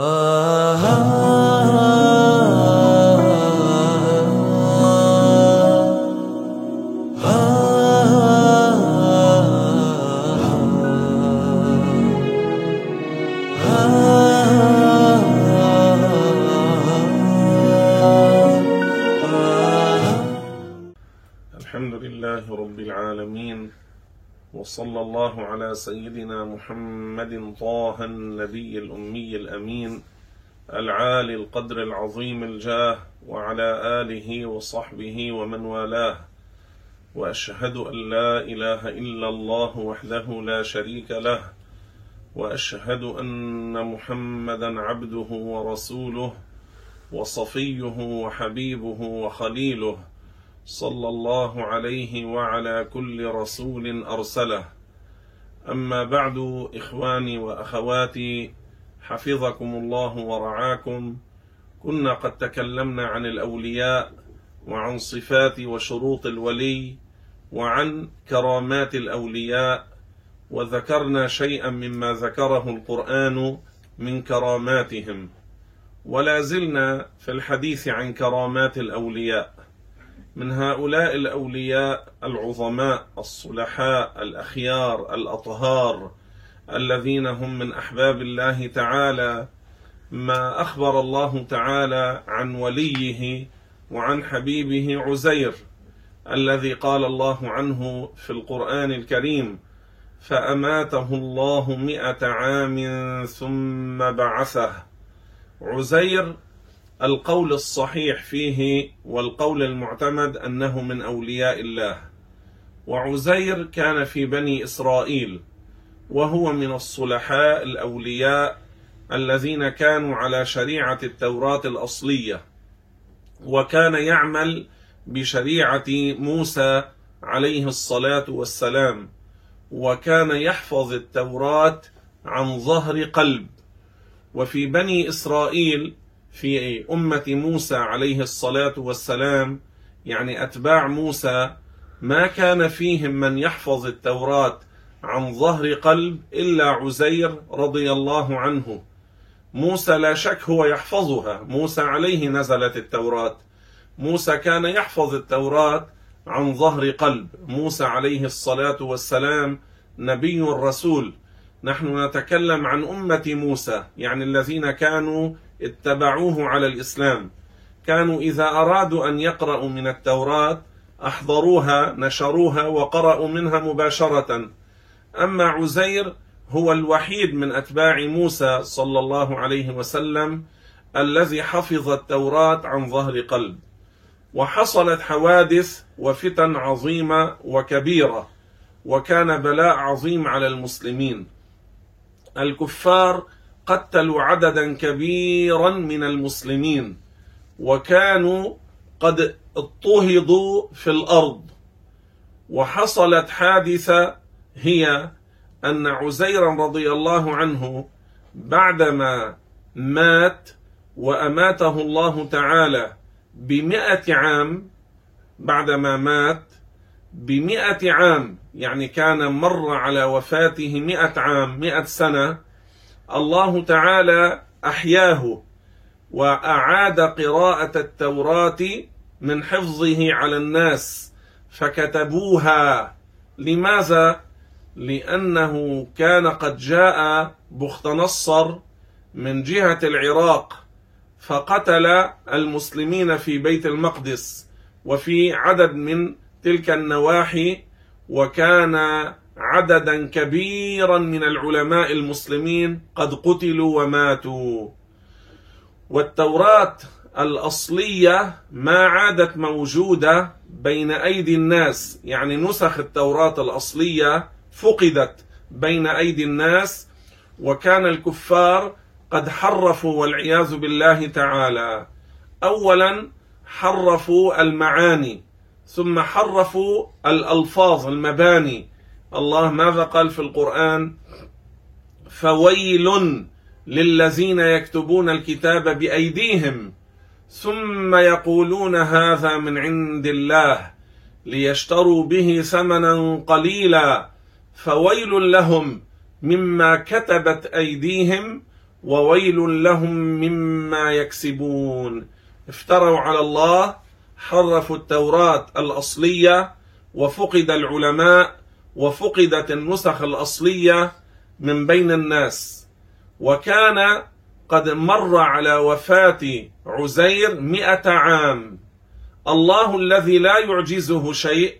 Uh-huh. محمد طه النبي الأمي الأمين العالي القدر العظيم الجاه وعلى آله وصحبه ومن والاه. وأشهد أن لا إله إلا الله وحده لا شريك له. وأشهد أن محمدا عبده ورسوله وصفيه وحبيبه وخليله صلى الله عليه وعلى كل رسول أرسله. أما بعد إخواني وأخواتي حفظكم الله ورعاكم. كنا قد تكلمنا عن الأولياء وعن صفات وشروط الولي وعن كرامات الأولياء وذكرنا شيئا مما ذكره القرآن من كراماتهم. ولا زلنا في الحديث عن كرامات الأولياء. من هؤلاء الأولياء العظماء الصلحاء الأخيار الأطهار الذين هم من أحباب الله تعالى ما أخبر الله تعالى عن وليه وعن حبيبه عزير الذي قال الله عنه في القرآن الكريم فأماته الله مائه عام ثم بعثه عزير القول الصحيح فيه والقول المعتمد أنه من أولياء الله. وعزير كان في بني إسرائيل وهو من الصلحاء الأولياء الذين كانوا على شريعة التوراة الأصلية. وكان يعمل بشريعة موسى عليه الصلاة والسلام. وكان يحفظ التوراة عن ظهر قلب. وفي بني إسرائيل في أمة موسى عليه الصلاة والسلام. يعني أتباع موسى ما كان فيهم من يحفظ التوراة عن ظهر قلب إلا عزير رضي الله عنه. موسى لا شك هو يحفظها. موسى عليه نزلت التوراة. موسى كان يحفظ التوراة عن ظهر قلب. موسى عليه الصلاة والسلام نبي الرسول. نحن نتكلم عن أمة موسى. يعني الذين كانوا اتبعوه على الإسلام. كانوا إذا أرادوا أن يقرأوا من التوراة أحضروها نشروها وقرأوا منها مباشرة. أما عزير هو الوحيد من أتباع موسى صلى الله عليه وسلم الذي حفظ التوراة عن ظهر قلب. وحصلت حوادث وفتن عظيمة وكبيرة وكان بلاء عظيم على المسلمين. الكفار قتلوا عددا كبيرا من المسلمين وكانوا قد اضطهدوا في الأرض. وحصلت حادثة هي أن عزيرا رضي الله عنه بعدما مات وأماته الله تعالى بمئة عام بعدما مات بمئة عام يعني كان مر على وفاته مئة عام مئة سنة الله تعالى أحياه وأعاد قراءة التوراة من حفظه على الناس فكتبوها. لماذا؟ لأنه كان قد جاء بخت نصر من جهة العراق فقتل المسلمين في بيت المقدس وفي عدد من تلك النواحي وكان عددا كبيرا من العلماء المسلمين قد قتلوا وماتوا. والتوراة الأصلية ما عادت موجودة بين أيدي الناس. يعني نسخ التوراة الأصلية فقدت بين أيدي الناس وكان الكفار قد حرفوا والعياذ بالله تعالى. أولا حرفوا المعاني ثم حرفوا الألفاظ المباني. الله ماذا قال في القرآن؟ فويل للذين يكتبون الكتاب بأيديهم ثم يقولون هذا من عند الله ليشتروا به ثمنا قليلا. فويل لهم مما كتبت أيديهم وويل لهم مما يكسبون. افتروا على الله حرفوا التوراة الأصلية وفقد العلماء وفقدت النسخ الأصلية من بين الناس. وكان قد مر على وفاة عزير مئة عام. الله الذي لا يعجزه شيء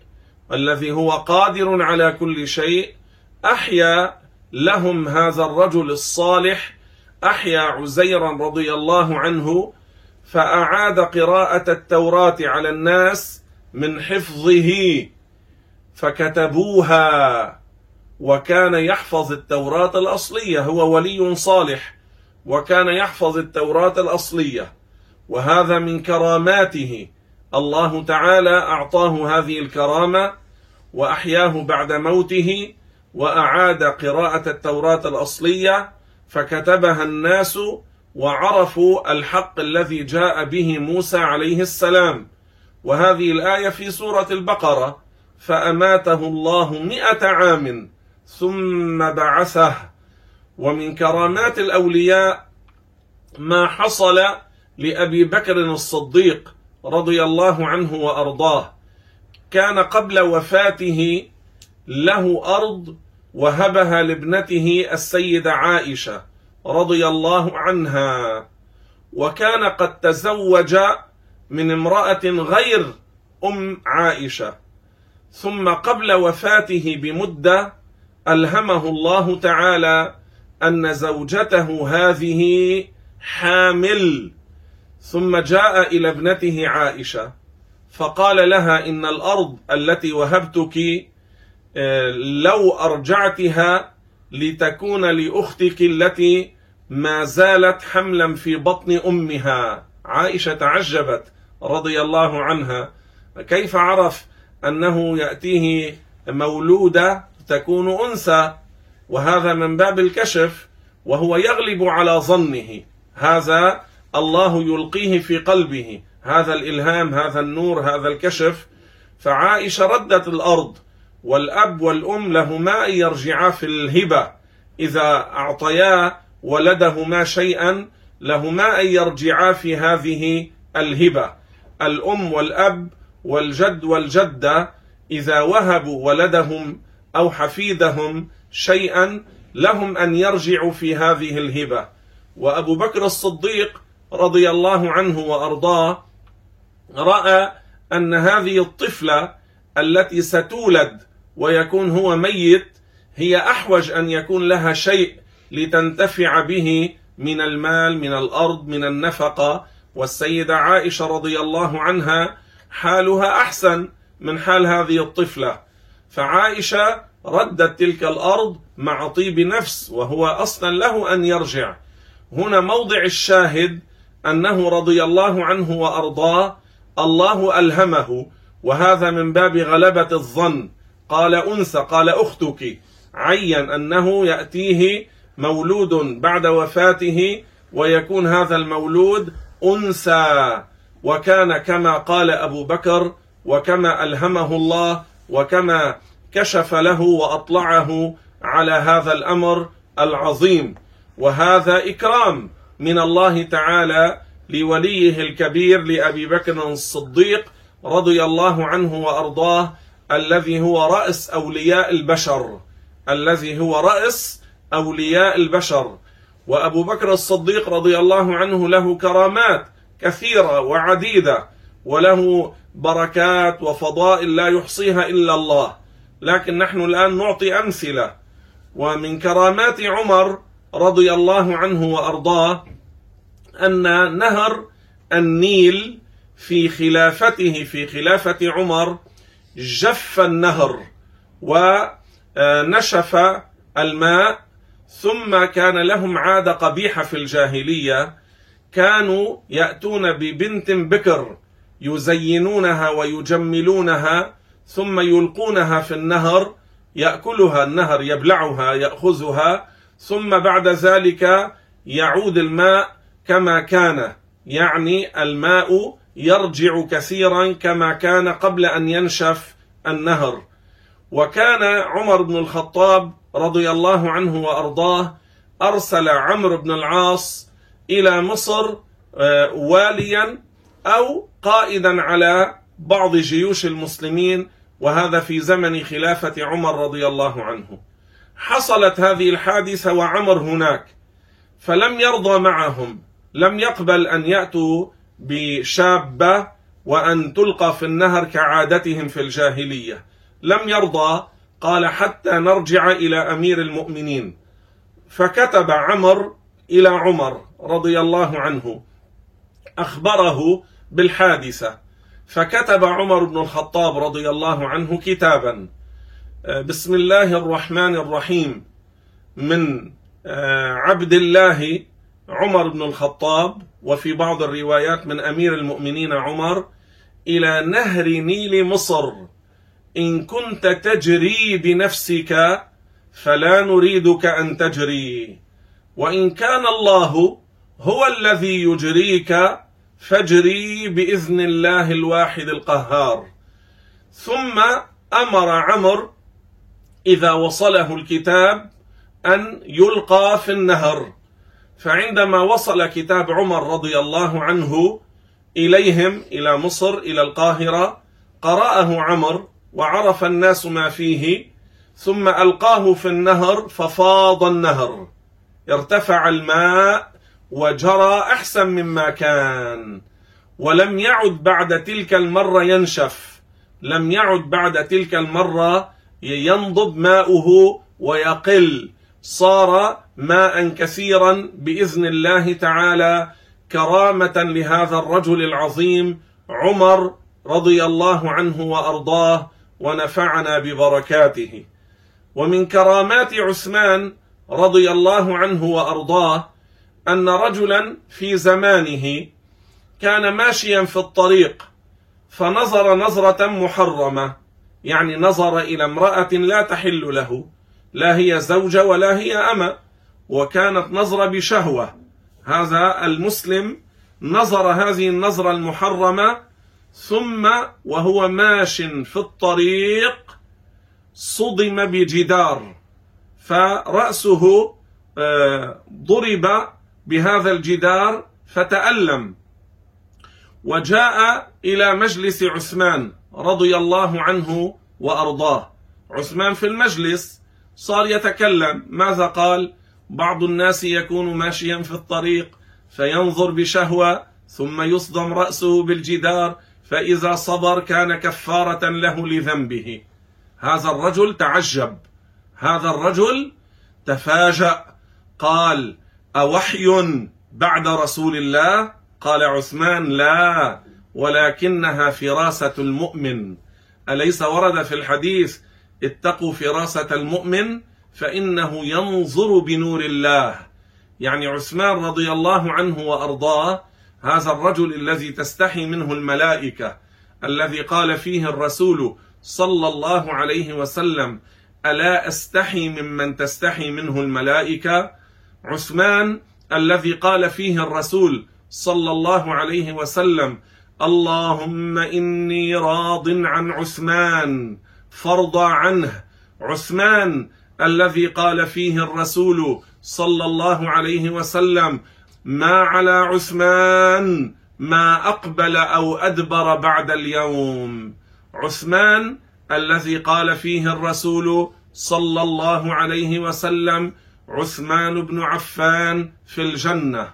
الذي هو قادر على كل شيء أحيا لهم هذا الرجل الصالح أحيا عزيرا رضي الله عنه فأعاد قراءة التوراة على الناس من حفظه. فكتبوها. وكان يحفظ التوراة الأصلية هو ولي صالح. وكان يحفظ التوراة الأصلية. وهذا من كراماته. الله تعالى أعطاه هذه الكرامة وأحياه بعد موته وأعاد قراءة التوراة الأصلية. فكتبها الناس وعرفوا الحق الذي جاء به موسى عليه السلام. وهذه الآية في سورة البقرة. فأماته الله مئة عام ثم بعثه. ومن كرامات الأولياء ما حصل لأبي بكر الصديق رضي الله عنه وأرضاه. كان قبل وفاته له أرض وهبها لابنته السيدة عائشة رضي الله عنها. وكان قد تزوج من امرأة غير أم عائشة. ثم قبل وفاته بمدة ألهمه الله تعالى أن زوجته هذه حامل. ثم جاء إلى ابنته عائشة فقال لها إن الأرض التي وهبتك آه، لو أرجعتها لتكون لأختك التي ما زالت حملا في بطن أمها. عائشة تعجبت رضي الله عنها. كيف عرف أنه يأتيه مولودة تكون أنثى وهذا من باب الكشف وهو يغلب على ظنه. هذا الله يلقيه في قلبه. هذا الإلهام هذا النور هذا الكشف. فعائشة ردت الأرض والأب والأم لهما أن يرجعا في الهبة. إذا أعطيا ولدهما شيئا لهما أن يرجعا في هذه الهبة. الأم والأب والجد والجدة إذا وهبوا ولدهم أو حفيدهم شيئا لهم أن يرجعوا في هذه الهبة. وأبو بكر الصديق رضي الله عنه وأرضاه رأى أن هذه الطفلة التي ستولد ويكون هو ميت هي أحوج أن يكون لها شيء لتنتفع به من المال من الأرض من النفقة. والسيدة عائشة رضي الله عنها حالها أحسن من حال هذه الطفلة. فعائشة ردت تلك الأرض مع طيب نفس وهو أصلا له أن يرجع. هنا موضع الشاهد أنه رضي الله عنه وأرضاه الله ألهمه. وهذا من باب غلبة الظن. قال أنثى قال أختك. عين أنه يأتيه مولود بعد وفاته ويكون هذا المولود أنثى. وكان كما قال أبو بكر وكما ألهمه الله وكما كشف له وأطلعه على هذا الأمر العظيم. وهذا إكرام من الله تعالى لوليه الكبير لأبي بكر الصديق رضي الله عنه وأرضاه الذي هو رأس أولياء البشر الذي هو رأس أولياء البشر. وأبو بكر الصديق رضي الله عنه له كرامات كثيرة وعديدة وله بركات وفضائل لا يحصيها إلا الله. لكن نحن الآن نعطي أمثلة. ومن كرامات عمر رضي الله عنه وأرضاه أن نهر النيل في خلافته في خلافة عمر جف النهر ونشف الماء ثم كان لهم عادة قبيحة في الجاهلية. كانوا يأتون ببنت بكر يزينونها ويجملونها ثم يلقونها في النهر يأكلها النهر يبلعها يأخذها ثم بعد ذلك يعود الماء كما كان. يعني الماء يرجع كثيرا كما كان قبل أن ينشف النهر. وكان عمر بن الخطاب رضي الله عنه وأرضاه أرسل عمرو بن العاص إلى مصر آه، واليا أو قائدا على بعض جيوش المسلمين وهذا في زمن خلافة عمر رضي الله عنه. حصلت هذه الحادثة وعمر هناك فلم يرضى معهم لم يقبل أن يأتوا بشابة وأن تلقى في النهر كعادتهم في الجاهلية. لم يرضى قال حتى نرجع إلى أمير المؤمنين. فكتب عمر إلى عمر رضي الله عنه أخبره بالحادثة. فكتب عمر بن الخطاب رضي الله عنه كتابا آه، بسم الله الرحمن الرحيم من آه، عبد الله عمر بن الخطاب وفي بعض الروايات من أمير المؤمنين عمر إلى نهر نيل مصر إن كنت تجري بنفسك فلا نريدك أن تجري. وإن كان الله هو الذي يجريك فاجري بإذن الله الواحد القهار. ثم أمر عمر إذا وصله الكتاب أن يلقى في النهر. فعندما وصل كتاب عمر رضي الله عنه إليهم إلى مصر إلى القاهرة قرأه عمر وعرف الناس ما فيه ثم ألقاه في النهر ففاض النهر. ارتفع الماء وجرى أحسن مما كان ولم يعد بعد تلك المرة ينشف. لم يعد بعد تلك المرة ينضب ماؤه ويقل. صار ماء كثيرا بإذن الله تعالى كرامة لهذا الرجل العظيم عمر رضي الله عنه وأرضاه ونفعنا ببركاته. ومن كرامات عثمان رضي الله عنه وأرضاه أن رجلا في زمانه كان ماشيا في الطريق فنظر نظرة محرمة يعني نظر إلى امرأة لا تحل له لا هي زوجه ولا هي اما وكانت نظره بشهوة. هذا المسلم نظر هذه النظرة المحرمة ثم وهو ماش في الطريق صدم بجدار. فرأسه آه، ضرب بهذا الجدار فتألم وجاء إلى مجلس عثمان رضي الله عنه وأرضاه. عثمان في المجلس صار يتكلم. ماذا قال؟ بعض الناس يكون ماشيا في الطريق فينظر بشهوة ثم يصدم رأسه بالجدار فإذا صبر كان كفارة له لذنبه. هذا الرجل تعجب. هذا الرجل تفاجأ قال أوحي بعد رسول الله؟ قال عثمان لا ولكنها فراسة المؤمن. أليس ورد في الحديث اتقوا فراسة المؤمن فإنه ينظر بنور الله؟ يعني عثمان رضي الله عنه وأرضاه هذا الرجل الذي تستحي منه الملائكة الذي قال فيه الرسول صلى الله عليه وسلم ألا أستحي ممن تستحي منه الملائكة؟ عثمان الذي قال فيه الرسول صلى الله عليه وسلم اللهم إني راض عن عثمان فارضى عنه. عثمان الذي قال فيه الرسول صلى الله عليه وسلم ما على عثمان ما أقبل أو أدبر بعد اليوم. عثمان الذي قال فيه الرسول صلى الله عليه وسلم عثمان بن عفان في الجنة.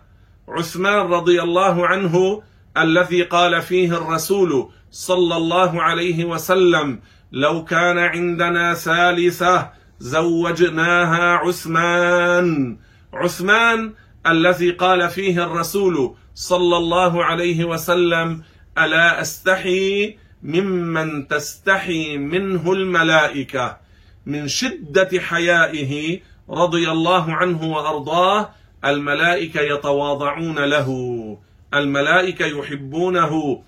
عثمان رضي الله عنه الذي قال فيه الرسول صلى الله عليه وسلم لو كان عندنا ثالثة زوجناها عثمان. عثمان الذي قال فيه الرسول صلى الله عليه وسلم ألا أستحي ممن تستحي منه الملائكة من شدة حيائه رضي الله عنه وأرضاه الملائكة يتواضعون له الملائكة يحبونه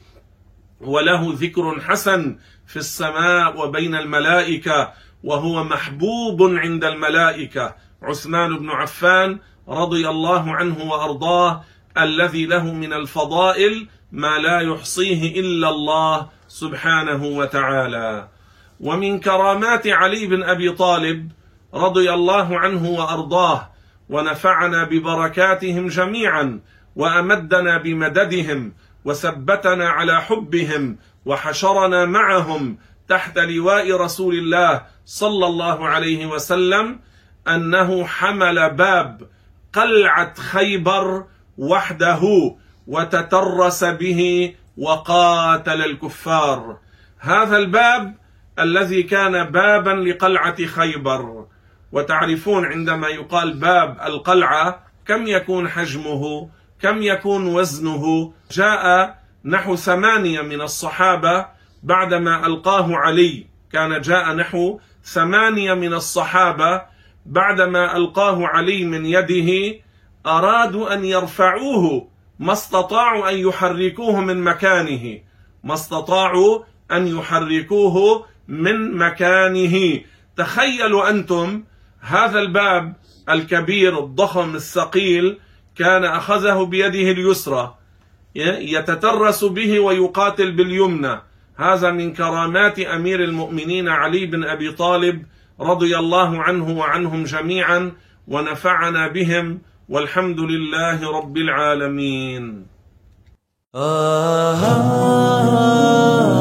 وله ذكر حسن في السماء وبين الملائكة وهو محبوب عند الملائكة. عثمان بن عفان رضي الله عنه وأرضاه الذي له من الفضائل ما لا يحصيه إلا الله سبحانه وتعالى. ومن كرامات علي بن أبي طالب رضي الله عنه وأرضاه ونفعنا ببركاتهم جميعا وأمدنا بمددهم وثبتنا على حبهم وحشرنا معهم تحت لواء رسول الله صلى الله عليه وسلم أنه حمل باب قلعة خيبر وحده وتترس به وقاتل الكفار. هذا الباب الذي كان بابا لقلعة خيبر. وتعرفون عندما يقال باب القلعة كم يكون حجمه كم يكون وزنه. جاء نحو ثمانية من الصحابة بعدما ألقاه علي. كان جاء نحو ثمانية من الصحابة بعدما ألقاه علي من يده. أرادوا أن يرفعوه. ما استطاعوا أن يحركوه من مكانه. ما استطاعوا أن يحركوه من مكانه. تخيلوا أنتم هذا الباب الكبير الضخم الثقيل كان أخذه بيده اليسرى يتترس به ويقاتل باليمنى. هذا من كرامات أمير المؤمنين علي بن أبي طالب رضي الله عنه وعنهم جميعا ونفعنا بهم والحمد لله رب العالمين. آه, آه،, آه.